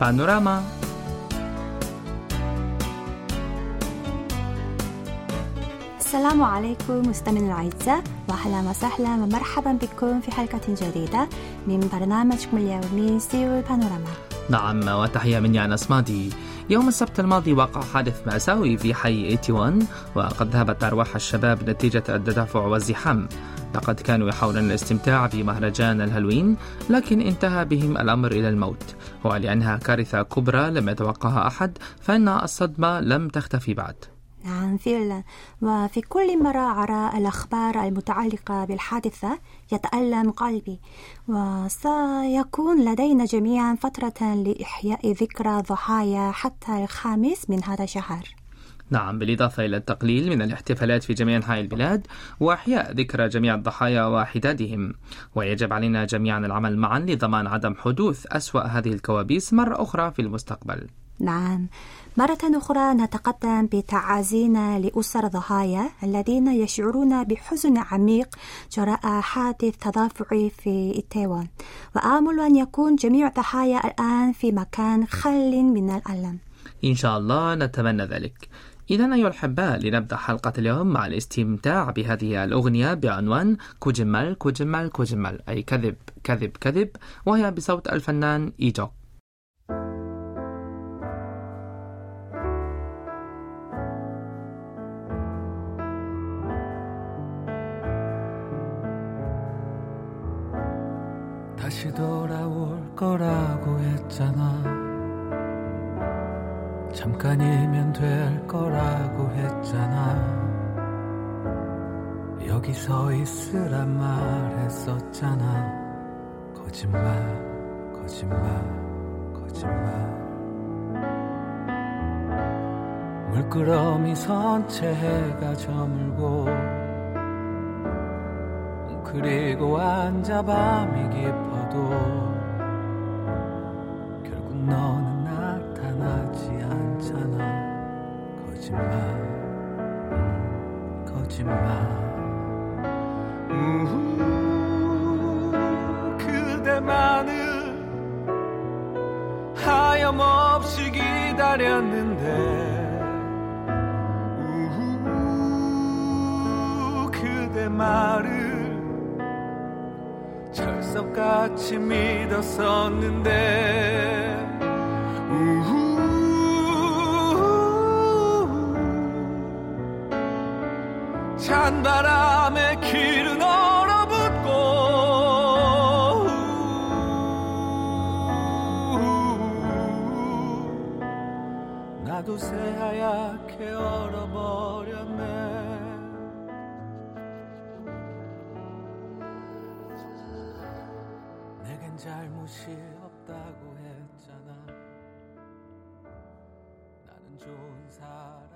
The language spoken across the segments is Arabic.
بانوراما السلام عليكم مستمعينا الأعزاء وأهلا وسهلا ومرحبا بكم في حلقة جديدة من برنامجكم اليومي سيول بانوراما نعم وتحية مني أنس مادي يوم السبت الماضي وقع حادث مأساوي في حي 81 وقد ذهبت أرواح الشباب نتيجة التدافع والزحام. لقد كانوا يحاولون الاستمتاع بمهرجان الهالوين لكن انتهى بهم الأمر إلى الموت. ولأنها كارثة كبرى لم يتوقعها أحد فإن الصدمة لم تختفي بعد. نعم فعلا وفي كل مرة أرى الأخبار المتعلقة بالحادثة يتألم قلبي وسيكون لدينا جميعا فترة لإحياء ذكرى ضحايا حتى الخامس من هذا الشهر. نعم بالإضافة إلى التقليل من الاحتفالات في جميع أنحاء البلاد وإحياء ذكرى جميع الضحايا وحدادهم ويجب علينا جميعا العمل معا لضمان عدم حدوث أسوأ هذه الكوابيس مرة أخرى في المستقبل. نعم. مرة أخرى نتقدم بتعازينا لأسر الضحايا الذين يشعرون بحزن عميق جراء حادث تدافعي في تايوان وآمل أن يكون جميع الضحايا الآن في مكان خال من الألم. إن شاء الله نتمنى ذلك. إذا أيها الأحباء لنبدأ حلقة اليوم مع الاستمتاع بهذه الأغنية بعنوان كوجمال كوجمال كوجمال أي كذب كذب كذب وهي بصوت الفنان إيجوك. 잠깐이면 될 거라고 했잖아. 여기 서 있으란 말했었잖아. 거짓말, 거짓말, 거짓말. 물끄러미 선체 해가 저물고 그리고 앉아 밤이 깊어도 결국 너 음, 거짓말 우후 그대만을 하염없이 기다렸는데. 우후 그대 말을 철석같이 믿었었는데 찬바람에 길은 얼어붙고 나도 새하얗게 얼어버렸네 내겐 잘못이 없다고 했잖아. 나는 좋은 사람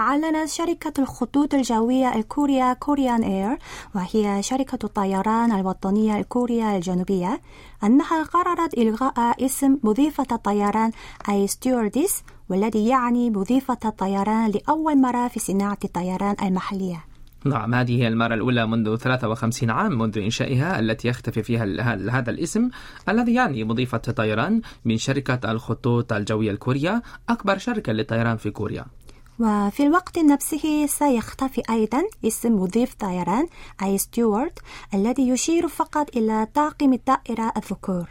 أعلنت شركة الخطوط الجوية الكوريا كوريان إير وهي شركة الطيران الوطنية الكوريا الجنوبية أنها قررت إلغاء اسم مضيفة الطيران أي ستيورديس والذي يعني مضيفة الطيران لأول مرة في صناعة الطيران المحلية. نعم هذه هي المرة الأولى منذ 53 عام منذ إنشائها التي يختفي فيها هذا الاسم الذي يعني مضيفة طيران من شركة الخطوط الجوية الكورية أكبر شركة للطيران في كوريا. وفي الوقت نفسه سيختفي أيضا اسم مضيف طيران أي steward الذي يشير فقط إلى طاقم الطائرة الذكور.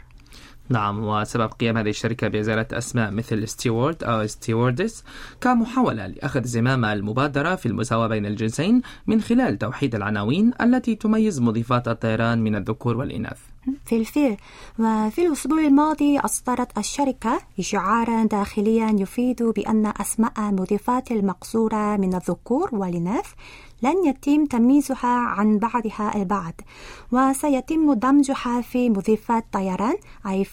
نعم وسبب قيام هذه الشركة بإزالة أسماء مثل steward أو stewardess كمحاولة لأخذ زمام المبادرة في المساواة بين الجنسين من خلال توحيد العناوين التي تميز مضيفات الطيران من الذكور والإناث. بالفعل. وفي الأسبوع الماضي أصدرت الشركة إشعارا داخليا يفيد بأن أسماء مضيفات المقصورة من الذكور والإناث لن يتم تمييزها عن بعضها البعض وسيتم دمجها في مضيفات طيران أي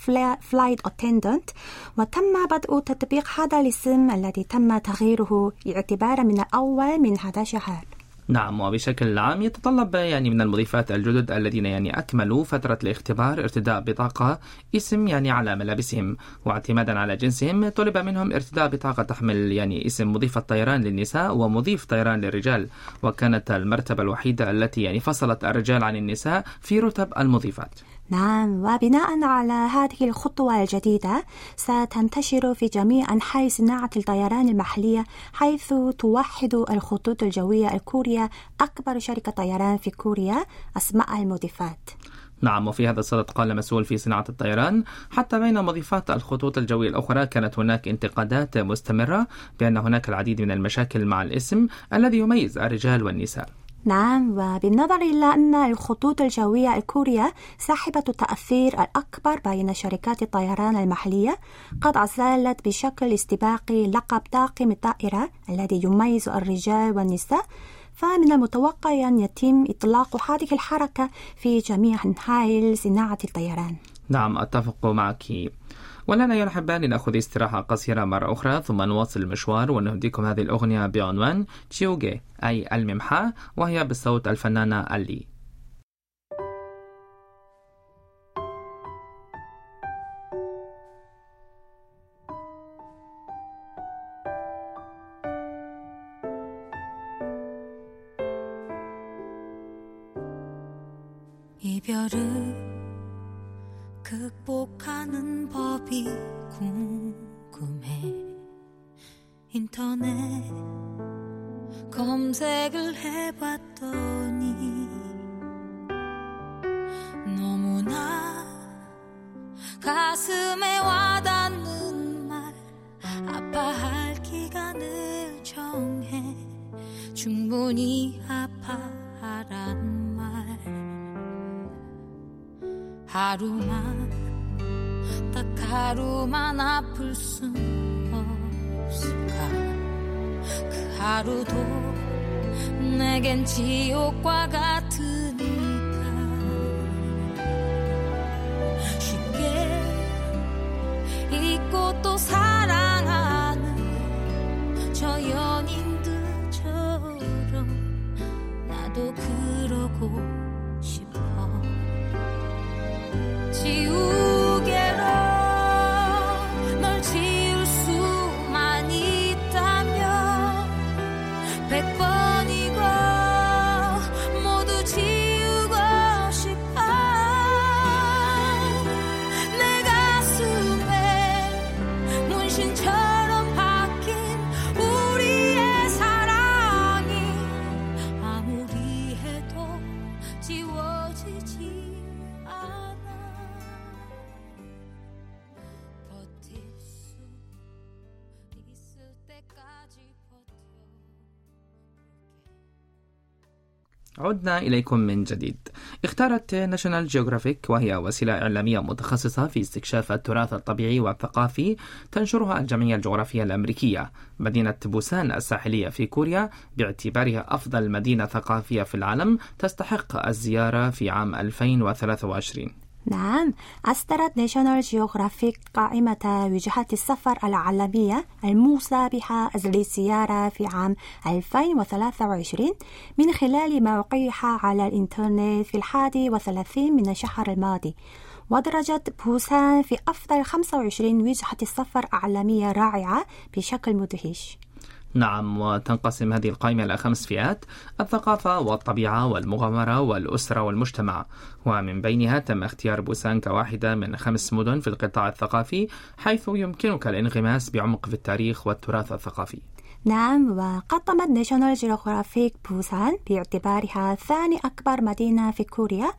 فلايت أتندنت وتم بدء تطبيق هذا الاسم الذي تم تغييره اعتبارا من الأول من هذا الشهر نعم وبشكل عام يتطلب يعني من المضيفات الجدد الذين يعني أكملوا فترة الاختبار ارتداء بطاقة اسم يعني على ملابسهم. واعتمادا على جنسهم طلب منهم ارتداء بطاقة تحمل يعني اسم مضيف الطيران للنساء ومضيف طيران للرجال. وكانت المرتبة الوحيدة التي يعني فصلت الرجال عن النساء في رتب المضيفات. نعم وبناء على هذه الخطوة الجديدة ستنتشر في جميع أنحاء صناعة الطيران المحلية حيث توحد الخطوط الجوية الكورية أكبر شركة طيران في كوريا أسماء المضيفات. نعم وفي هذا الصدد قال مسؤول في صناعة الطيران حتى بين مضيفات الخطوط الجوية الأخرى كانت هناك انتقادات مستمرة بأن هناك العديد من المشاكل مع الاسم الذي يميز الرجال والنساء. نعم وبالنظر إلى أن الخطوط الجوية الكورية صاحبة التأثير الأكبر بين شركات الطيران المحلية قد أزالت بشكل استباقي لقب طاقم الطائرة الذي يميز الرجال والنساء. فمن المتوقع أن يتم إطلاق هذه الحركة في جميع أنحاء صناعة الطيران. نعم أتفق معك. ولنا يا الأحباء لنأخذ استراحة قصيرة مرة أخرى ثم نواصل المشوار ونهديكم هذه الأغنية بعنوان تشيوغي أي الممحى وهي بصوت الفنانة ألي. 충분히 아파하란 말. 하루만 딱 하루만 아플 순 없을까? 그 하루도 내겐 지옥과 같으니까. 쉽게 잊고 또 사 苦 عدنا إليكم من جديد. اختارت ناشونال جيوغرافيك وهي وسيلة إعلامية متخصصة في استكشاف التراث الطبيعي والثقافي تنشرها الجمعية الجغرافية الأمريكية. مدينة بوسان الساحلية في كوريا باعتبارها أفضل مدينة ثقافية في العالم تستحق الزيارة في عام 2023 نعم. أصدرت ناشونال جيوغرافيك قائمة وجهات السفر العالمية الموصى بها للزيارة في عام 2023 من خلال موقعها على الإنترنت في الحادي وثلاثين من الشهر الماضي. ودرجت بوسان في أفضل 25 وجهة السفر عالمية رائعة بشكل مدهش. نعم وتنقسم هذه القائمة إلى خمس فئات الثقافة والطبيعة والمغامرة والأسرة والمجتمع. ومن بينها تم اختيار بوسان كواحدة من خمس مدن في القطاع الثقافي حيث يمكنك الانغماس بعمق في التاريخ والتراث الثقافي. نعم وقدمت ناشونال جيوغرافيك بوسان باعتبارها ثاني أكبر مدينة في كوريا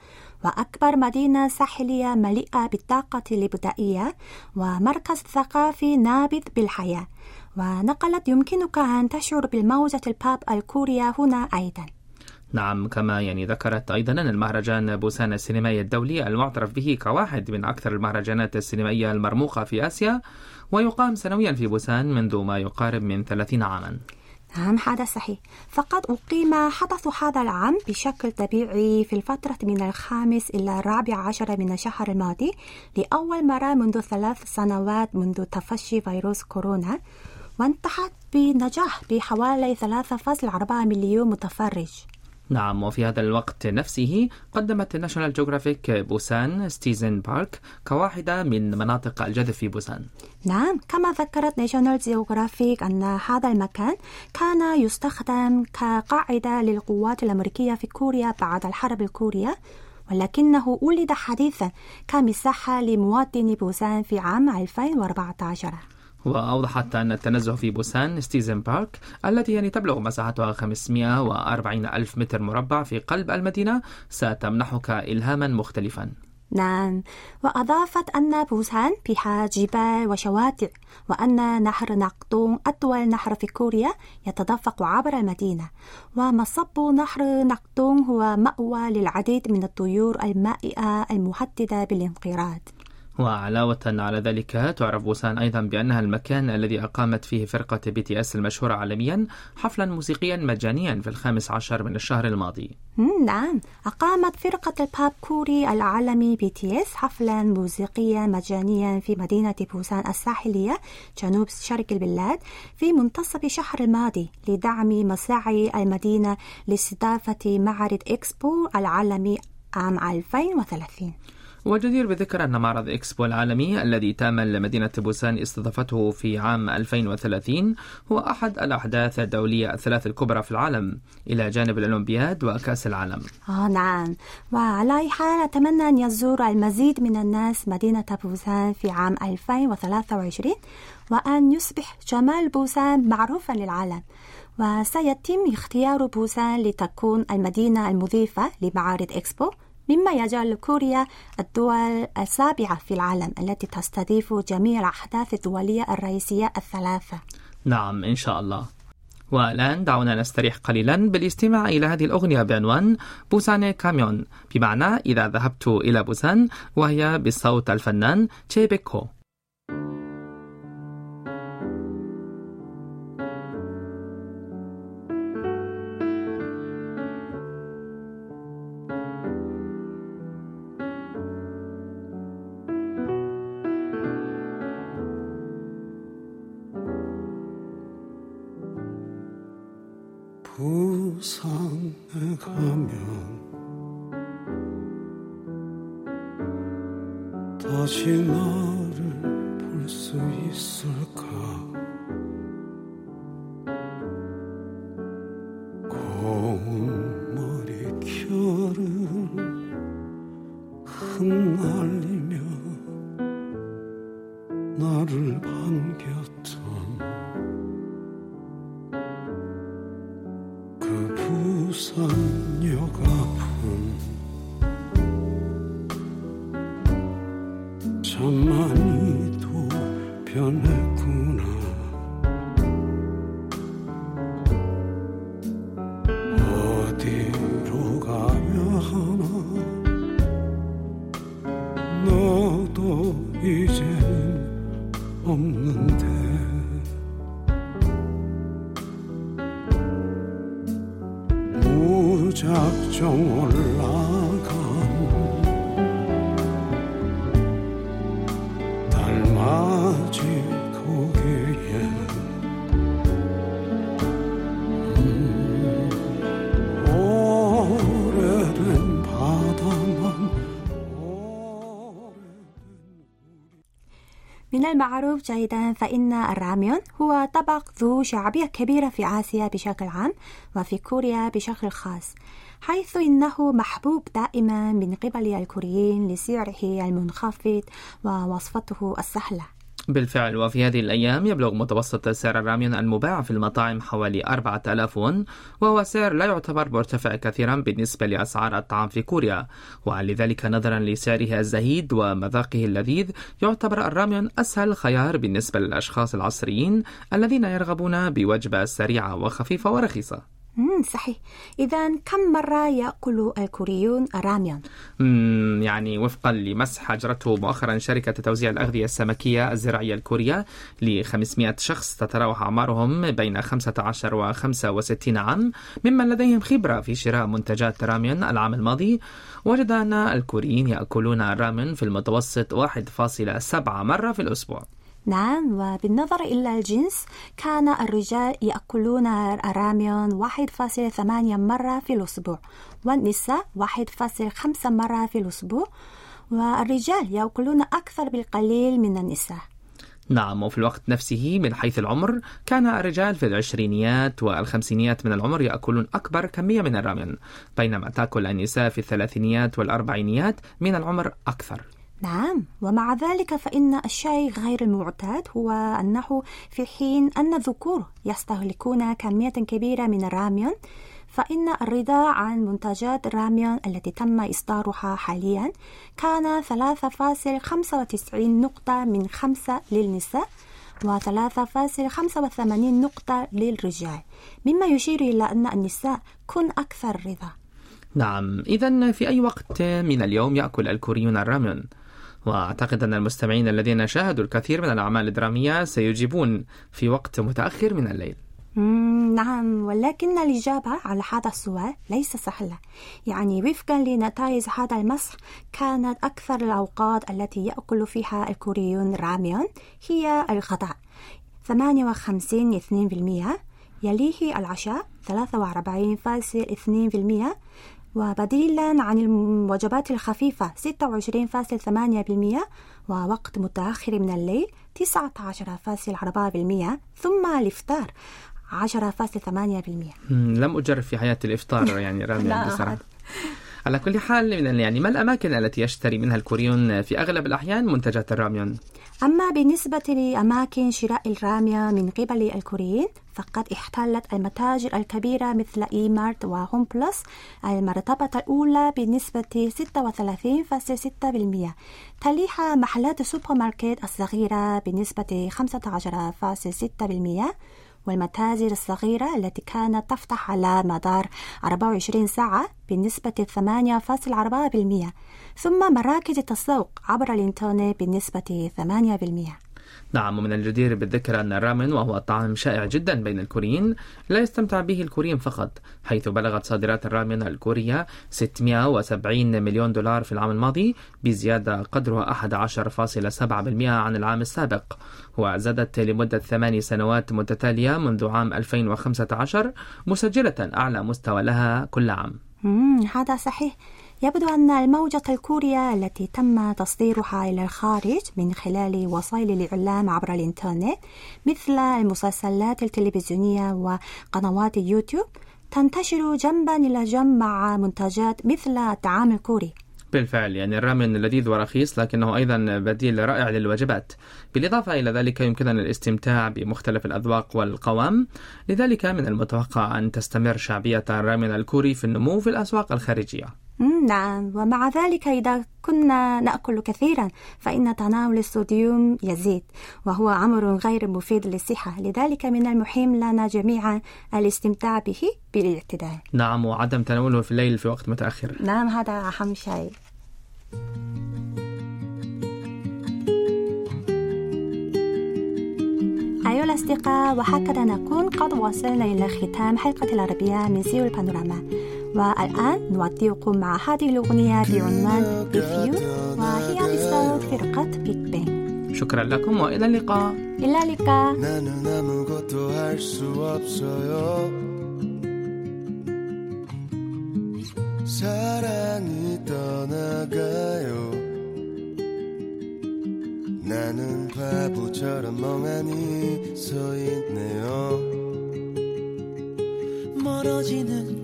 وأكبر مدينة ساحلية مليئة بالطاقة الإبداعية ومركز ثقافي نابض بالحياة. ونقلت يمكنك أن تشعر بالموجة البوب الكورية هنا أيضا. نعم كما يعني ذكرت أيضا أن المهرجان بوسان السينمائي الدولي المعترف به كواحد من أكثر المهرجانات السينمائية المرموقة في آسيا ويقام سنويا في بوسان منذ ما يقارب من 30 عاما. نعم هذا صحيح. فقد أقيم حدث هذا العام بشكل طبيعي في الفترة من الخامس إلى الرابع عشر من الشهر الماضي لأول مرة منذ ثلاث سنوات منذ تفشي فيروس كورونا. وانتهت بنجاح بحوالي 3.4 مليون متفرج. نعم وفي هذا الوقت نفسه قدمت ناشونال جيوغرافيك بوسان ستيزن بارك كواحدة من مناطق الجذب في بوسان. نعم كما ذكرت ناشونال جيوغرافيك أن هذا المكان كان يستخدم كقاعدة للقوات الأمريكية في كوريا بعد الحرب الكورية ولكنه ولد حديثا كمساحة لمواطني بوسان في عام 2014 وأوضحت أن التنزه في بوسان ستيزن بارك التي يعني تبلغ مساحتها 540 ألف متر مربع في قلب المدينة ستمنحك إلهاما مختلفا. نعم. وأضافت أن بوسان بها جبال وشواطئ وأن نهر نقدون أطول نهر في كوريا يتدفق عبر المدينة. ومصب نهر نقدون هو مأوى للعديد من الطيور المائية المهددة بالانقراض. وعلاوة على ذلك تعرف بوسان أيضا بأنها المكان الذي أقامت فيه فرقة BTS المشهورة عالميا حفلا موسيقيا مجانيا في الخامس عشر من الشهر الماضي. نعم. أقامت فرقة البوب الكوري العالمي BTS حفلا موسيقيا مجانيا في مدينة بوسان الساحلية جنوب شرق البلاد في منتصف الشهر الماضي لدعم مساعي المدينة لاستضافة معرض إكسبو العالمي عام 2030 وجدير بالذكر أن معرض إكسبو العالمي الذي تأمل مدينة بوسان استضافته في عام 2030 هو أحد الأحداث الدولية الثلاث الكبرى في العالم إلى جانب الأولمبياد وكأس العالم. آه نعم. وعلى حال أتمنى أن يزور المزيد من الناس مدينة بوسان في عام 2023 وأن يصبح جمال بوسان معروفا للعالم. وسيتم اختيار بوسان لتكون المدينة المضيفة لمعارض إكسبو. مما يجعل كوريا الدول السابعة في العالم التي تستضيف جميع الأحداث الدولية الرئيسية الثلاثة. نعم إن شاء الله. والآن دعونا نستريح قليلا بالاستماع إلى هذه الأغنية بعنوان بوسان كاميون. بمعنى إذا ذهبت إلى بوسان وهي بصوت الفنان تشي 다시 나를 볼 수 있을까 변했구나 من المعروف جيدا فإن الراميون هو طبق ذو شعبية كبيرة في آسيا بشكل عام وفي كوريا بشكل خاص حيث إنه محبوب دائما من قبل الكوريين لسعره المنخفض ووصفته السهلة. بالفعل. وفي هذه الأيام يبلغ متوسط سعر الراميون المباع في المطاعم حوالي 4000 وون وهو سعر لا يعتبر مرتفع كثيرا بالنسبة لأسعار الطعام في كوريا. ولذلك نظرا لسعره الزهيد ومذاقه اللذيذ يعتبر الراميون أسهل خيار بالنسبة للأشخاص العصريين الذين يرغبون بوجبة سريعة وخفيفة ورخيصة. مم صحيح. إذا كم مرة يأكل الكوريون الراميون؟ يعني وفقا لمسح أجرته مؤخرا شركة توزيع الأغذية السمكية الزراعية الكورية ل 500 شخص تتراوح أعمارهم بين 15 و 65 عام ممن لديهم خبرة في شراء منتجات راميون العام الماضي. وجد أن الكوريين يأكلون الراميون في المتوسط 1.7 مرة في الأسبوع. نعم وبالنظر إلى الجنس كان الرجال يأكلون الراميون 1.8 مرة في الأسبوع والنساء 1.5 مرة في الأسبوع والرجال يأكلون أكثر بالقليل من النساء. نعم وفي الوقت نفسه من حيث العمر كان الرجال في العشرينيات والخمسينيات من العمر يأكلون أكبر كمية من الراميون بينما تأكل النساء في الثلاثينيات والأربعينيات من العمر أكثر. نعم ومع ذلك فإن الشيء غير المعتاد هو أنه في حين أن الذكور يستهلكون كمية كبيرة من الراميون فإن الرضا عن منتجات الراميون التي تم إصدارها حاليا كان 3.95 نقطة من خمسة للنساء و 3.85 نقطة للرجال مما يشير إلى أن النساء كن أكثر رضا. نعم إذا في أي وقت من اليوم يأكل الكوريون الراميون؟ وأعتقد أن المستمعين الذين شاهدوا الكثير من الأعمال الدرامية سيجيبون في وقت متأخر من الليل. نعم ولكن الإجابة على هذا السؤال ليس سهلة. يعني وفقا لنتائج هذا المسح كانت أكثر الأوقات التي يأكل فيها الكوريون راميون هي الغداء. 58.2% يليه العشاء 43.2% وبديلا عن الوجبات الخفيفة 26.8% ووقت متأخر من الليل 19.4% ثم الإفطار 10.8% مم، لم أجرب في حياتي الإفطار يعني راميون لا بصراحة. على كل حال يعني ما الأماكن التي يشتري منها الكوريون في أغلب الأحيان منتجات الراميون؟ أما بالنسبة لأماكن شراء الراميون من قبل الكوريين فقد احتلت المتاجر الكبيرة مثل E-Mart و Homeplus المرتبة الأولى بنسبة 36.6% تليها محلات السوبر ماركت الصغيرة بنسبة 15.6% والمتاجر الصغيرة التي كانت تفتح على مدار 24 ساعة بنسبة 8.4% ثم مراكز التسوق عبر الإنترنت بنسبة 8%. نعم ومن الجدير بالذكر أن الرامن وهو طعام شائع جدا بين الكوريين لا يستمتع به الكوريين فقط حيث بلغت صادرات الرامن الكورية 670 مليون دولار في العام الماضي بزيادة قدرها 11.7% عن العام السابق وزادت لمدة ثماني سنوات متتالية منذ عام 2015 مسجلة أعلى مستوى لها كل عام. هذا صحيح. يبدو أن الموجة الكورية التي تم تصديرها إلى الخارج من خلال وسائل الإعلام عبر الإنترنت مثل المسلسلات التلفزيونية وقنوات اليوتيوب تنتشر جنبا إلى جنب مع منتجات مثل الطعام الكوري. بالفعل يعني الرامن لذيذ ورخيص لكنه أيضا بديل رائع للوجبات بالإضافة إلى ذلك يمكننا الاستمتاع بمختلف الأذواق والقوام. لذلك من المتوقع أن تستمر شعبية الرامن الكوري في النمو في الأسواق الخارجية. نعم. ومع ذلك إذا كنا نأكل كثيرا فإن تناول الصوديوم يزيد وهو أمر غير مفيد للصحة. لذلك من المهم لنا جميعا الاستمتاع به بالاعتدال. نعم وعدم تناوله في الليل في وقت متأخر. نعم هذا أهم شيء. أيها الأصدقاء وهكذا نكون قد وصلنا إلى ختام حلقة العربية من سيول بانوراما. والآن نودعكم مع هذه الأغنية بعنوان With You وهي بصوت فرقة بيج بانج شكرا لكم وإلى اللقاء إلى اللقاء 나는 아무것도 할 수 없어요. 사랑이 떠나가요. 나는 바보처럼 멍하니 서 있네요. 멀어지는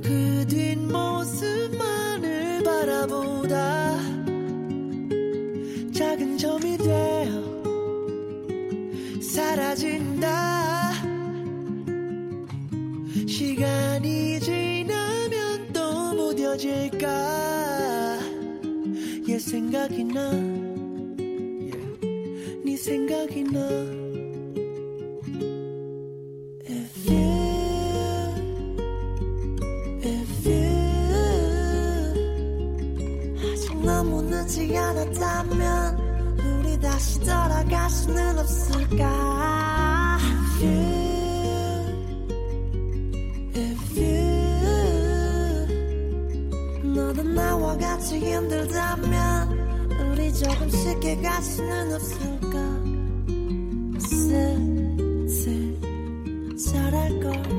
생각이 나. Yeah. 네 생각이 나. You If 아직 너무 늦지 않았다면 우리 다시 돌아갈 수는 없을까 같이 힘들다면 우리 조금 쉽게 갈 수는 없을까? 쓸쓸 쌀할 걸